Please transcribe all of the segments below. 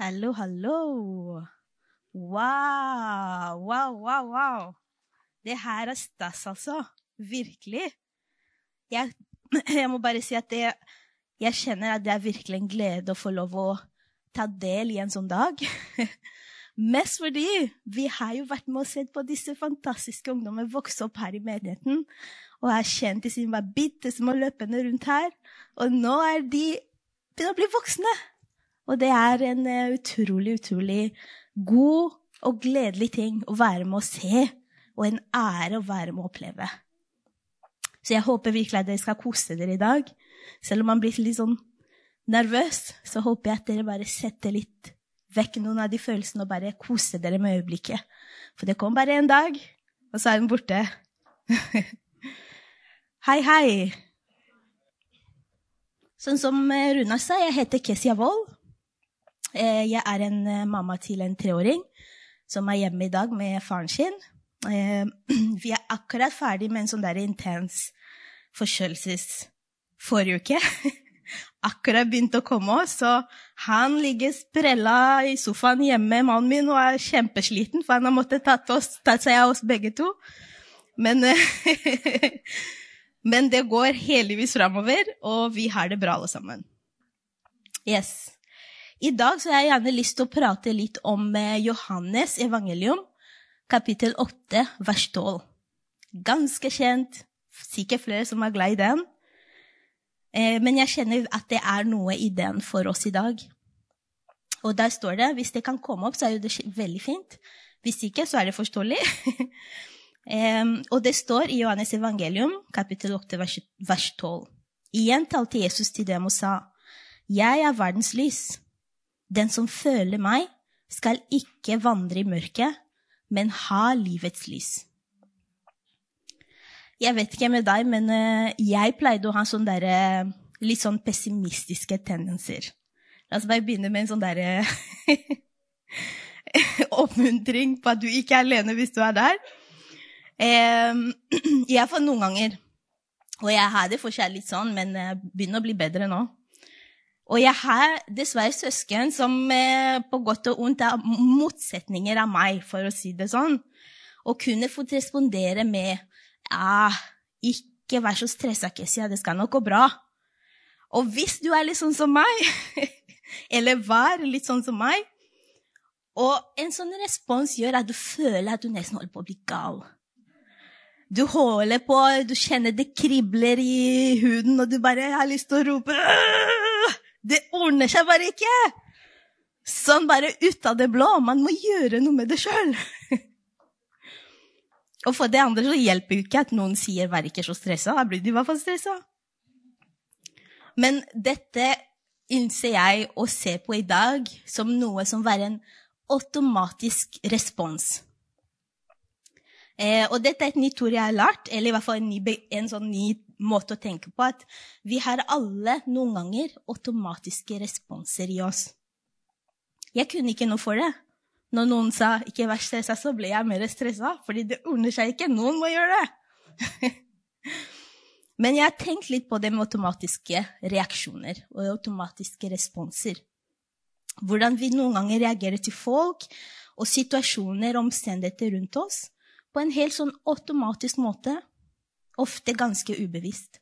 Hallo, hallo. Wow, wow, wow, wow. Det her er stas, altså. Virkelig. Jeg, jeg må bare si at det, jeg kjenner at det er virkelig en glede å få lov å ta del i en sånn dag. Mest fordi vi har jo vært med og sett på disse fantastiske ungdommene vokse opp her i menigheten. Og har kjent de siden de var bitte små løpende rundt her. Og nå er de begynner å bli voksne. Og det er en uh, utrolig, utrolig god og gledelig ting å være med å se, og en ære å være med å oppleve. Så jeg håper virkelig at dere skal kose dere i dag. Selv om man blir litt sånn nervøs, så håper jeg at dere bare setter litt vekk noen av de følelsene og bare koser dere med øyeblikket. For det kom bare én dag, og så er den borte. hei, hei. Sånn som Runa sa, jeg heter Kesia Wold. Eh, jeg er en eh, mamma til en treåring som er hjemme i dag med faren sin. Eh, vi er akkurat ferdig med en sånn der intens forkjølelses forrige uke. akkurat begynt å komme så han ligger sprella i sofaen hjemme, mannen min, og er kjempesliten, for han har måttet tatt, oss, tatt seg av oss begge to. Men, men det går heldigvis framover, og vi har det bra, alle sammen. Yes. I dag så har jeg gjerne lyst til å prate litt om eh, Johannes evangelium, kapittel 8, vers 12. Ganske kjent, sikkert flere som er glad i den. Eh, men jeg kjenner at det er noe i den for oss i dag. Og der står det Hvis det kan komme opp, så er det veldig fint. Hvis ikke, så er det forståelig. og det står i Johannes evangelium, kapittel 8, vers 12. Igjen talte Jesus til dem og sa, Jeg er verdens lys. Den som føler meg, skal ikke vandre i mørket, men ha livets lys. Jeg vet ikke med deg, men eh, jeg pleide å ha sånne der, eh, litt sånn pessimistiske tendenser. La oss bare begynne med en sånn derre oppmuntring på at du ikke er alene hvis du er der. Jeg får noen ganger. Og jeg har det fortsatt litt sånn, men jeg begynner å bli bedre nå. Og jeg har dessverre søsken som eh, på godt og ondt er motsetninger av meg, for å si det sånn. Og kunne fått respondere med ah, 'Ikke vær så stressa, Kessia. Det skal nok gå bra.' Og hvis du er litt sånn som meg, eller var litt sånn som meg, og en sånn respons gjør at du føler at du nesten holder på å bli gal. Du holder på, du kjenner det kribler i huden, og du bare har lyst til å rope det ordner seg bare ikke! Sånn bare ut av det blå. Man må gjøre noe med det sjøl. Og for det andre så hjelper jo ikke at noen sier 'vær ikke så stressa'. Da blir de i hvert fall stressa. Men dette innser jeg å se på i dag som noe som var en automatisk respons. Eh, og dette er et nytt ord jeg har lært, eller i hvert fall en, ny, en sånn ny måte å tenke på at vi har alle noen ganger automatiske responser i oss. Jeg kunne ikke noe for det. Når noen sa 'ikke vær stressa', så ble jeg mer stressa, fordi det ordner seg ikke. Noen må gjøre det. Men jeg har tenkt litt på det med automatiske reaksjoner og automatiske responser. Hvordan vi noen ganger reagerer til folk og situasjoner og omstendigheter rundt oss på en helt sånn automatisk måte ofte ganske ubevisst.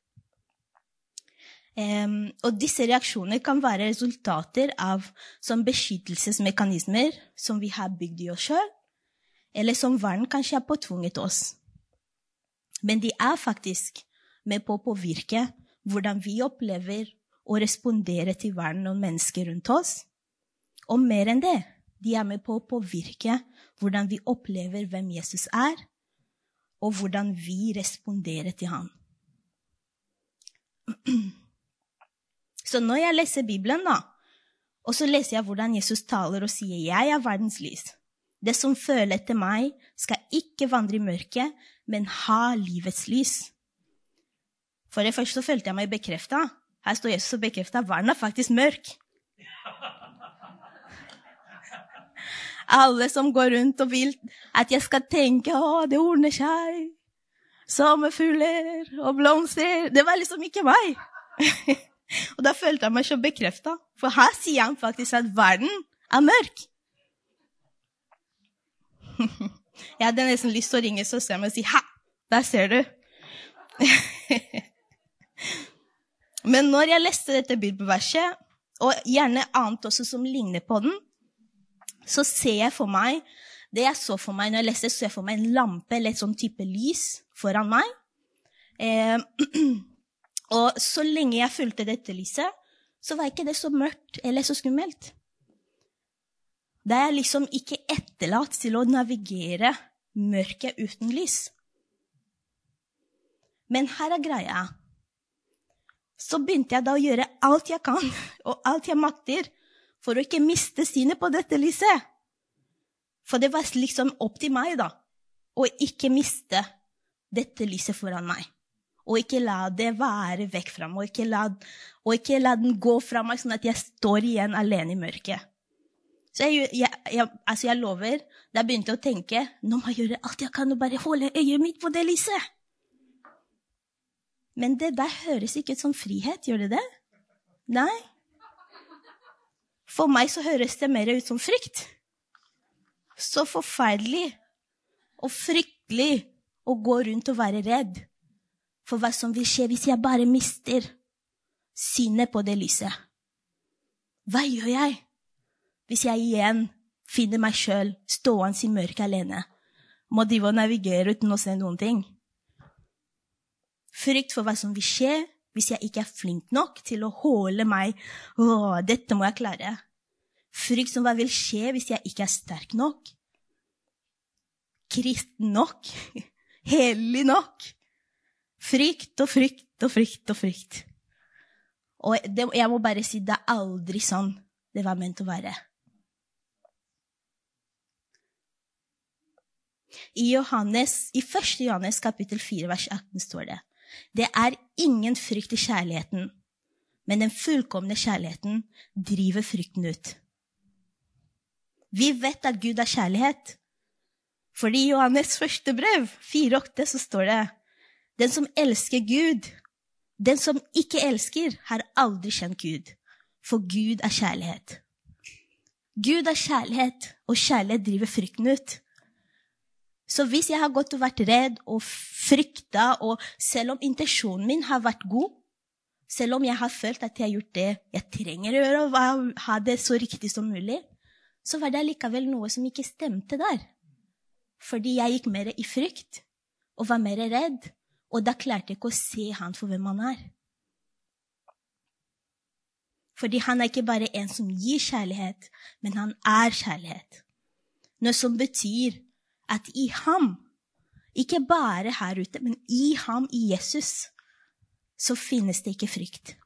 Um, og disse reaksjonene kan være resultater av sånn beskyttelsesmekanismer som vi har bygd i oss sjøl, eller som verden kanskje har påtvunget oss. Men de er faktisk med på å påvirke hvordan vi opplever å respondere til verden og mennesker rundt oss. Og mer enn det, de er med på å påvirke hvordan vi opplever hvem Jesus er, og hvordan vi responderer til ham. Så når jeg leser Bibelen, da, og så leser jeg hvordan Jesus taler og sier 'Jeg er verdens lys'. Det som føler etter meg, skal ikke vandre i mørket, men ha livets lys. For det første så følte jeg meg bekrefta. Her står Jesus og bekrefter at verden er faktisk mørk. Alle som går rundt og vil at jeg skal tenke 'Å, det ordner seg'. Sommerfugler og blomster. Det var liksom ikke meg. og da følte jeg meg så bekrefta. For her sier han faktisk at verden er mørk. Jeg hadde nesten lyst til å ringe søsteren min og si 'ha, der ser du'. Men når jeg leste dette bibelverset, og gjerne annet også som ligner på den, så ser jeg for meg det jeg så for meg når jeg leste, så jeg for meg en lampe eller et sånn type lys foran meg. Eh, og så lenge jeg fulgte dette lyset, så var ikke det så mørkt eller så skummelt. Da er jeg liksom ikke etterlatt til å navigere mørket uten lys. Men her er greia. Så begynte jeg da å gjøre alt jeg kan, og alt jeg makter, for å ikke miste synet på dette lyset. For det var liksom opp til meg, da, å ikke miste dette lyset foran meg. Og ikke la det være vekk fra meg, og ikke la, og ikke la den gå fra meg, sånn at jeg står igjen alene i mørket. Så jeg, jeg, jeg, altså jeg lover, da begynte å tenke nå må jeg gjøre alt jeg kan og bare holde øyet mitt på det lyset. Men det der høres ikke ut som frihet, gjør det det? Nei. For meg så høres det mer ut som frykt. Så forferdelig og fryktelig å gå rundt og være redd for hva som vil skje hvis jeg bare mister synet på det lyset. Hva gjør jeg hvis jeg igjen finner meg sjøl stående i mørket alene? Må drive og navigere uten å se noen ting. Frykt for hva som vil skje hvis jeg ikke er flink nok til å holde meg Å, dette må jeg klare. Frykt som hva vil skje hvis jeg ikke er sterk nok. Kristen nok. Hellig nok. Frykt og frykt og frykt og frykt. Og det, jeg må bare si det er aldri sånn det var ment å være. I, Johannes, I 1. Johannes kapittel 4, vers 18 står det det er ingen frykt i kjærligheten, men den fullkomne kjærligheten driver frykten ut. Vi vet at Gud er kjærlighet. Fordi i Johannes første brev, 4,8, så står det den som elsker Gud, den som ikke elsker, har aldri kjent Gud. For Gud er kjærlighet. Gud er kjærlighet, og kjærlighet driver frykten ut. Så hvis jeg har gått og vært redd og frykta, og selv om intensjonen min har vært god, selv om jeg har følt at jeg har gjort det jeg trenger å gjøre, og ha det så riktig som mulig, så var det likevel noe som ikke stemte der. Fordi jeg gikk mer i frykt og var mer redd, og da klarte jeg ikke å se han for hvem han er. Fordi han er ikke bare en som gir kjærlighet, men han er kjærlighet. Noe som betyr at i ham, ikke bare her ute, men i ham, i Jesus, så finnes det ikke frykt.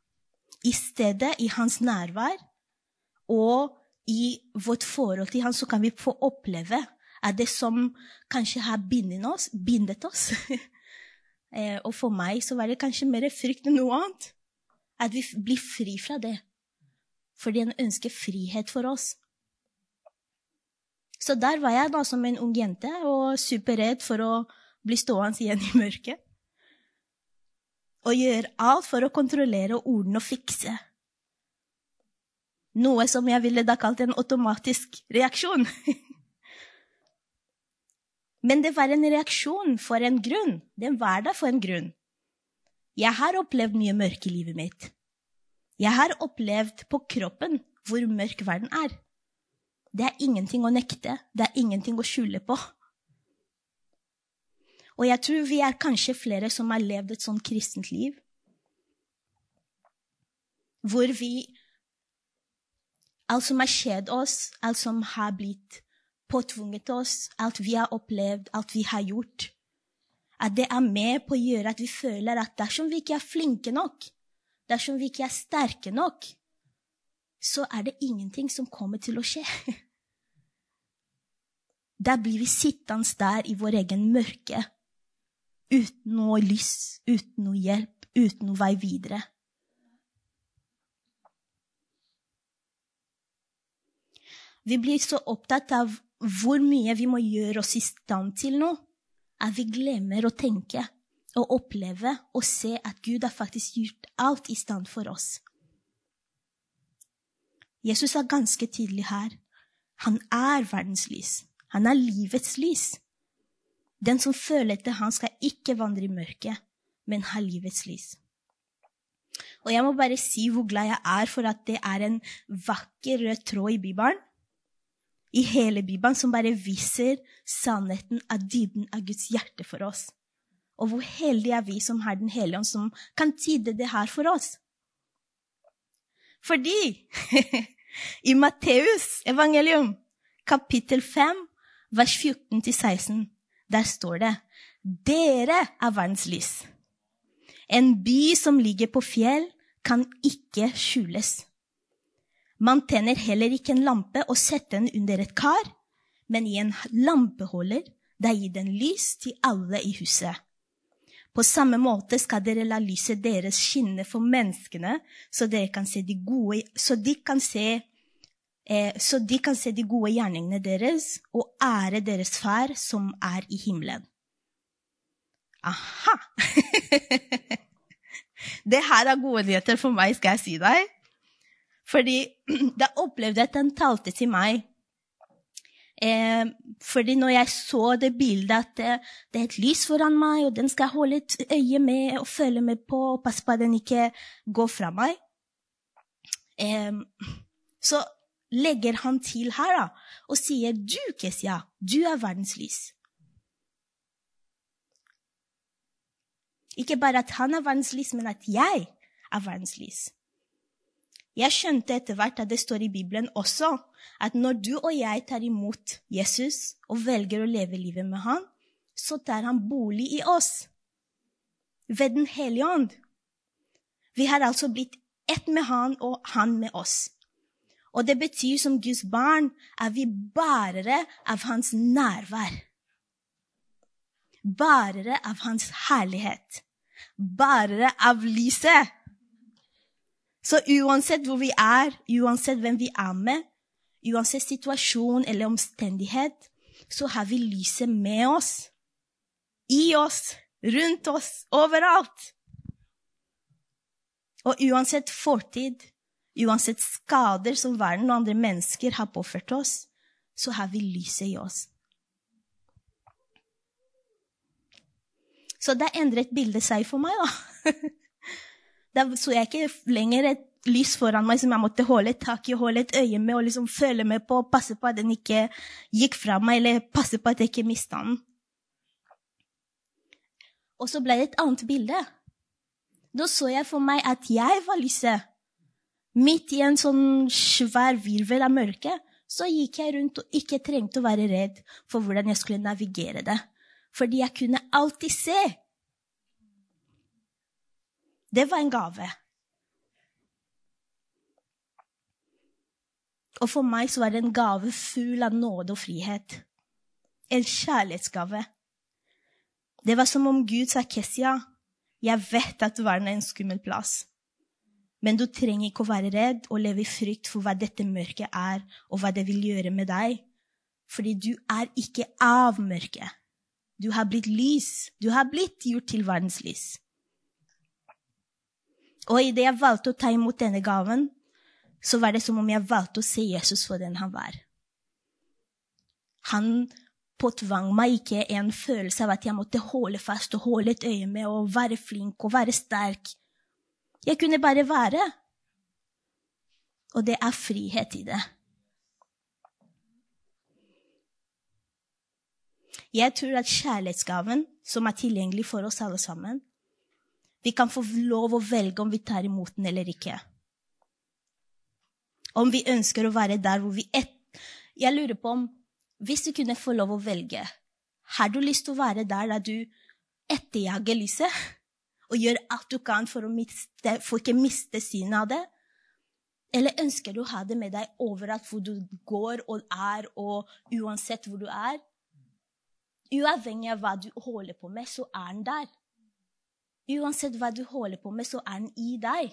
I stedet, i hans nærvær og i vårt forhold til ham, så kan vi få oppleve at det som kanskje har bindet oss, bindet oss eh, Og for meg så var det kanskje mer frykt enn noe annet. At vi blir fri fra det. Fordi han ønsker frihet for oss. Så der var jeg da som en ung jente og superredd for å bli stående igjen i mørket. Og gjøre alt for å kontrollere og ordne og fikse. Noe som jeg ville da kalt en automatisk reaksjon. Men det var en reaksjon for en grunn. Den var der for en grunn. Jeg har opplevd mye mørke i livet mitt. Jeg har opplevd på kroppen hvor mørk verden er. Det er ingenting å nekte. Det er ingenting å skjule på. Og jeg tror vi er kanskje flere som har levd et sånn kristent liv. Hvor vi Alt som har skjedd oss, alt som har blitt påtvunget oss, alt vi har opplevd, alt vi har gjort At det er med på å gjøre at vi føler at dersom vi ikke er flinke nok, dersom vi ikke er sterke nok, så er det ingenting som kommer til å skje. Der blir vi sittende der i vår egen mørke, uten noe lys, uten noe hjelp, uten noe vei videre. Vi blir så opptatt av hvor mye vi må gjøre oss i stand til noe, at vi glemmer å tenke og oppleve og se at Gud har faktisk gjort alt i stand for oss. Jesus er ganske tydelig her Han er verdens lys. Han er livets lys. Den som føler etter han skal ikke vandre i mørket, men ha livets lys. Og jeg må bare si hvor glad jeg er for at det er en vakker rød tråd i Bibelen. I hele Bibelen som bare viser sannheten av dybden av Guds hjerte for oss. Og hvor heldige er vi som har Den hellige ånd, som kan tyde det her for oss. Fordi i Matteus evangelium, kapittel 5, vers 14-16, der står det Dere er verdens lys. En by som ligger på fjell, kan ikke skjules. Man tenner heller ikke en lampe og setter den under et kar, men i en lampeholder. Der gir den lys til alle i huset. På samme måte skal dere la lyset deres skinne for menneskene, så, kan de, gode, så de kan se eh, så de kan se de gode gjerningene deres og ære deres far som er i himmelen. Aha! det her er gode nyheter for meg, skal jeg si deg. Fordi da opplevde jeg at han talte til meg. Eh, fordi når jeg så det bildet at det, det, er et lys foran meg, og den skal jeg holde et øye med og følge med på og passe på at den ikke går fra meg, eh, så legger han til her da, og sier du, Kesia, du er verdens lys. Ikke bare at han er verdens lys, men at jeg er verdens lys. Jeg skjønte etter hvert at det står i Bibelen også at når du og jeg tar imot Jesus og velger å leve livet med han, så tar han bolig i oss. Ved Den hellige ånd. Vi har altså blitt ett med han og han med oss. Og det betyr som Guds barn er vi bærere av hans nærvær. Bærere av hans herlighet. Bærere av lyset. Så uansett hvor vi er, uansett hvem vi er med, uansett situasjon eller omstendighet, så har vi lyset med oss. I oss, rundt oss, overalt. Og uansett fortid, Uansett skader som verden og andre mennesker har påført oss, så har vi lyset i oss. Så da endret bildet seg for meg, da. Da så jeg ikke lenger et lys foran meg som jeg måtte holde tak i, holde et øye med og liksom følge med på, passe på at den ikke gikk fra meg, eller passe på at jeg ikke mista den. Og så ble det et annet bilde. Da så jeg for meg at jeg var lyset. Midt i en sånn svær virvel av mørke så gikk jeg rundt og ikke trengte å være redd for hvordan jeg skulle navigere det. Fordi jeg kunne alltid se. Det var en gave. Og for meg så var det en gave full av nåde og frihet. En kjærlighetsgave. Det var som om Gud sa, Kessia, jeg vet at verden er en skummel plass. Men du trenger ikke å være redd og leve i frykt for hva dette mørket er, og hva det vil gjøre med deg. Fordi du er ikke av mørket. Du har blitt lys. Du har blitt gjort til verdens lys. Og idet jeg valgte å ta imot denne gaven, så var det som om jeg valgte å se Jesus for den han var. Han påtvang meg ikke en følelse av at jeg måtte holde fast og holde et øye med og være flink og være sterk. Jeg kunne bare være. Og det er frihet i det. Jeg tror at kjærlighetsgaven, som er tilgjengelig for oss alle sammen Vi kan få lov å velge om vi tar imot den eller ikke. Om vi ønsker å være der hvor vi et... Jeg lurer på om Hvis du kunne få lov å velge, har du lyst til å være der der du etterjager lyset? og gjør alt du kan for miste, for ikke miste synet av det? Eller ønsker du å ha det med deg overalt hvor du går og er, og uansett hvor du er? Uavhengig av hva du holder på med, så er den der. Uansett hva du holder på med, så er den i deg.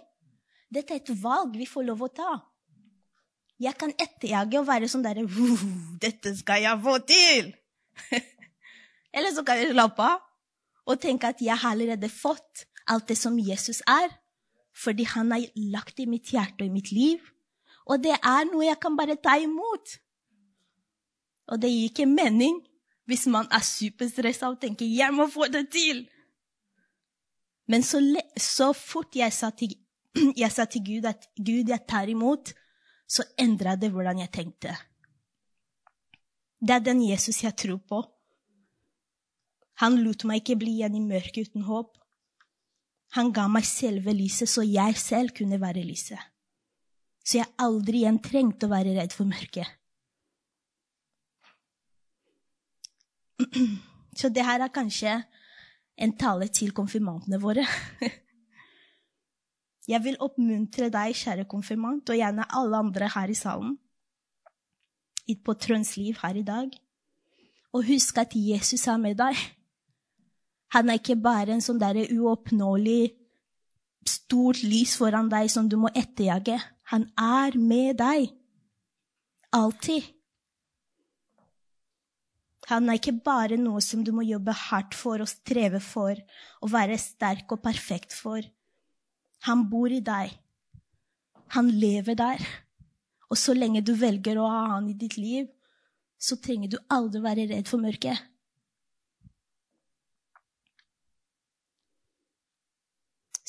Dette er et valg vi får lov å ta. Jeg kan etterjage og være sånn derre 'Dette skal jeg få til!' Eller så kan jeg slappe av og tenke at jeg har allerede fått alt det som Jesus er, fordi han har lagt det i mitt hjerte og i mitt liv. Og det er noe jeg kan bare ta imot. Og det gir ikke mening hvis man er superstressa og tenker 'jeg må få det til'. Men så, så fort jeg sa, til, jeg sa til Gud at 'Gud, jeg tar imot', så endra det hvordan jeg tenkte. Det er den Jesus jeg tror på. Han lot meg ikke bli igjen i mørket uten håp. Han ga meg selve lyset, så jeg selv kunne være lyset. Så jeg aldri igjen trengte å være redd for mørket. Så det her er kanskje en tale til konfirmantene våre. Jeg vil oppmuntre deg, kjære konfirmant, og gjerne alle andre her i salen, på Trønds liv her i dag, og husk at Jesus er med deg. Han er ikke bare en sånn derre uoppnåelig, stort lys foran deg som du må etterjage. Han er med deg. Alltid. Han er ikke bare noe som du må jobbe hardt for og streve for og være sterk og perfekt for. Han bor i deg. Han lever der. Og så lenge du velger å ha han i ditt liv, så trenger du aldri være redd for mørket.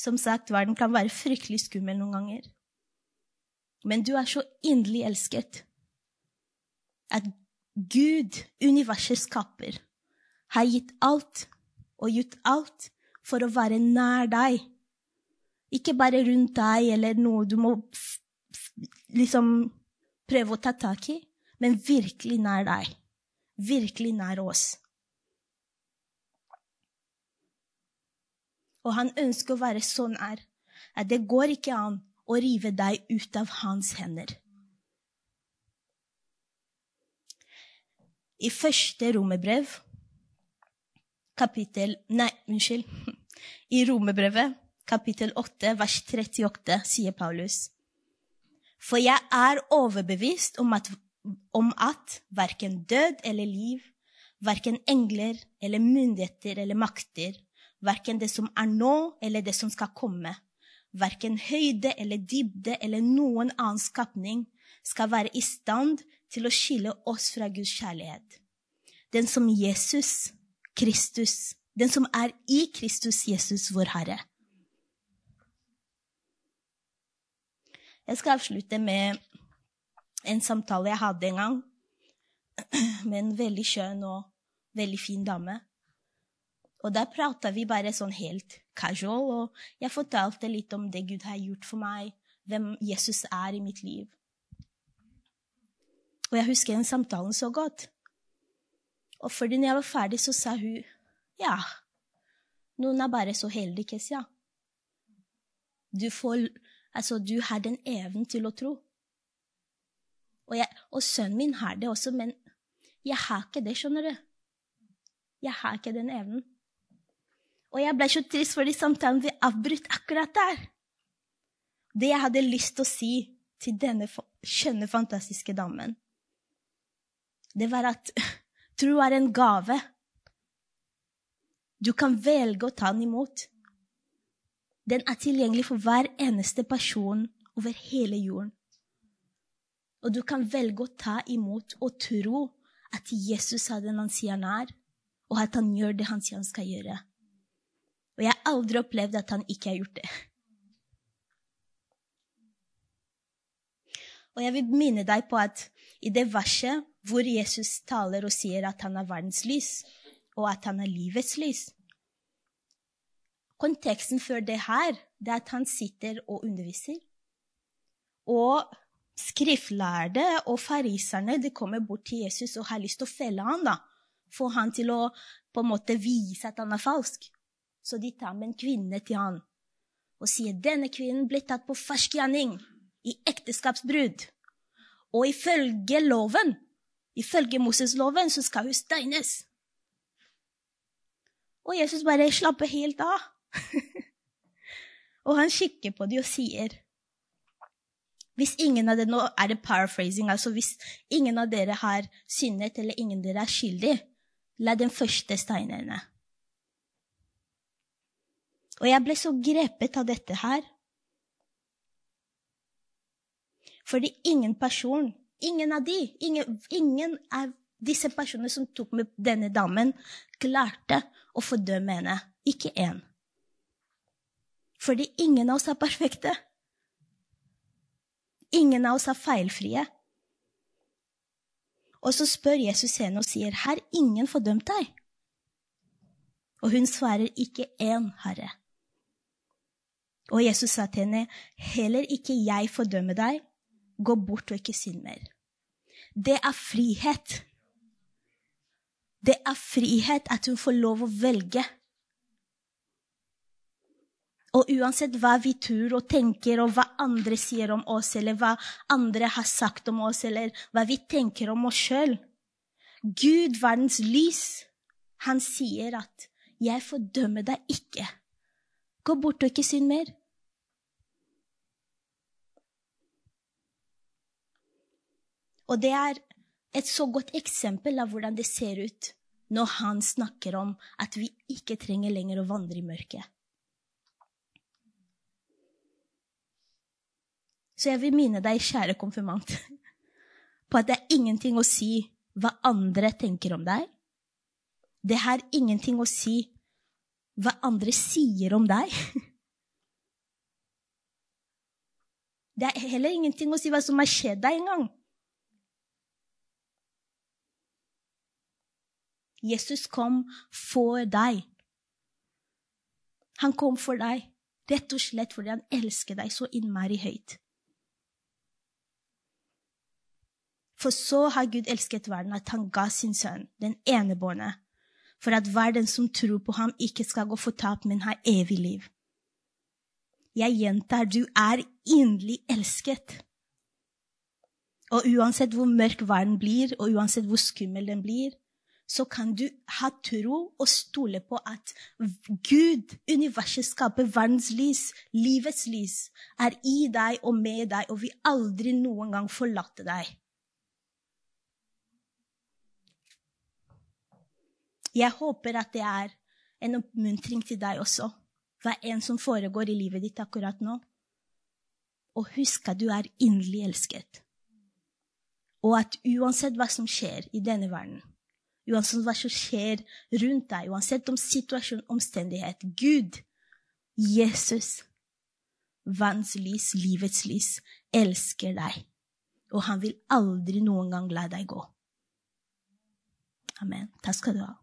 Som sagt, verden kan være fryktelig skummel noen ganger. Men du er så inderlig elsket at Gud, universets skaper, har gitt alt og gjort alt for å være nær deg. Ikke bare rundt deg eller noe du må liksom prøve å ta tak i, men virkelig nær deg. Virkelig nær oss. Og han ønsker å være så nær at det går ikke an å rive deg ut av hans hender. I første romerbrev, kapittel Nei, unnskyld. I romerbrevet, kapittel 8, vers 38, sier Paulus. For jeg er overbevist om at, om at verken død eller liv, verken engler eller myndigheter eller makter, verken det som er nå eller det som skal komme, verken høyde eller dybde eller noen annen skapning, skal være i stand til å skille oss fra Guds kjærlighet. Den som Jesus, Kristus, den som er i Kristus Jesus, vår Herre. Jeg skal avslutte med en samtale jeg hadde en gang med en veldig skjønn og veldig fin dame. Og der prata vi bare sånn helt casual, og jeg fortalte litt om det Gud har gjort for meg, hvem Jesus er i mitt liv. Og jeg husker den samtalen så godt. Og fordi når jeg var ferdig, så sa hun ja, noen er bare så heldige, Kessia. Du, får, altså, du har den evnen til å tro. Og, jeg, og sønnen min har det også, men jeg har ikke det, skjønner du. Jeg har ikke den evnen. Og jeg ble så trist fordi samtalen ble avbrutt akkurat der. Det jeg hadde lyst til å si til denne skjønne, fantastiske damen, det var at tro er en gave. Du kan velge å ta den imot. Den er tilgjengelig for hver eneste person over hele jorden. Og du kan velge å ta imot og tro at Jesus er den han sier han er, og at han gjør det han sier han skal gjøre. Og jeg har aldri opplevd at han ikke har gjort det. Og jeg vil minne deg på at i det verset hvor Jesus taler og sier at han er verdens lys, og at han er livets lys Konteksten før det her det er at han sitter og underviser. Og skriftlærde og fariserne de kommer bort til Jesus og har lyst til å felle ham. da. Få han til å på en måte vise at han er falsk. Så de tar med en kvinne til han og sier denne kvinnen ble tatt på fersk gjerning i ekteskapsbrudd. Og ifølge loven, ifølge Moses-loven, så skal hun steines. Og Jesus bare slapper helt av. og han kikker på dem og sier hvis ingen av dere, Nå er det paraphrasing. altså Hvis ingen av dere har syndet, eller ingen av dere er skyldig, la den første steine henne. Og jeg ble så grepet av dette her. Fordi ingen person, ingen av de, ingen, ingen av disse personene som tok med denne damen, klarte å fordømme henne. Ikke én. Fordi ingen av oss er perfekte. Ingen av oss er feilfrie. Og så spør Jesus henne og sier, 'Har ingen fordømt deg?' Og hun svarer, 'Ikke én, Herre'. Og Jesus sa til henne, 'Heller ikke jeg fordømmer deg. Gå bort og ikke synd mer.' Det er frihet. Det er frihet at hun får lov å velge. Og uansett hva vi tror og tenker, og hva andre sier om oss, eller hva andre har sagt om oss, eller hva vi tenker om oss sjøl Gud, verdens lys, han sier at 'jeg fordømmer deg ikke'. Gå bort og ikke synd mer. Og det er et så godt eksempel av hvordan det ser ut når han snakker om at vi ikke trenger lenger å vandre i mørket. Så jeg vil minne deg, kjære konfirmant, på at det er ingenting å si hva andre tenker om deg. Det har ingenting å si hva andre sier om deg. Det er heller ingenting å si hva som har skjedd deg en Jesus kom for deg. Han kom for deg rett og slett fordi han elsker deg så innmari høyt. For så har Gud elsket verden at han ga sin sønn, den enebårne, for at hver den som tror på ham, ikke skal gå fortapt, men ha evig liv. Jeg gjentar, du er inderlig elsket. Og uansett hvor mørk verden blir, og uansett hvor skummel den blir, så kan du ha tro og stole på at Gud, universet, skaper verdens lys, livets lys, er i deg og med deg og vil aldri noen gang forlate deg. Jeg håper at det er en oppmuntring til deg også, hva enn som foregår i livet ditt akkurat nå. Og husk at du er inderlig elsket. Og at uansett hva som skjer i denne verden, uansett hva som skjer rundt deg, uansett om situasjon, omstendighet. Gud, Jesus, vanns lys, livets lys, elsker deg. Og han vil aldri noen gang la deg gå. Amen. Takk skal du ha.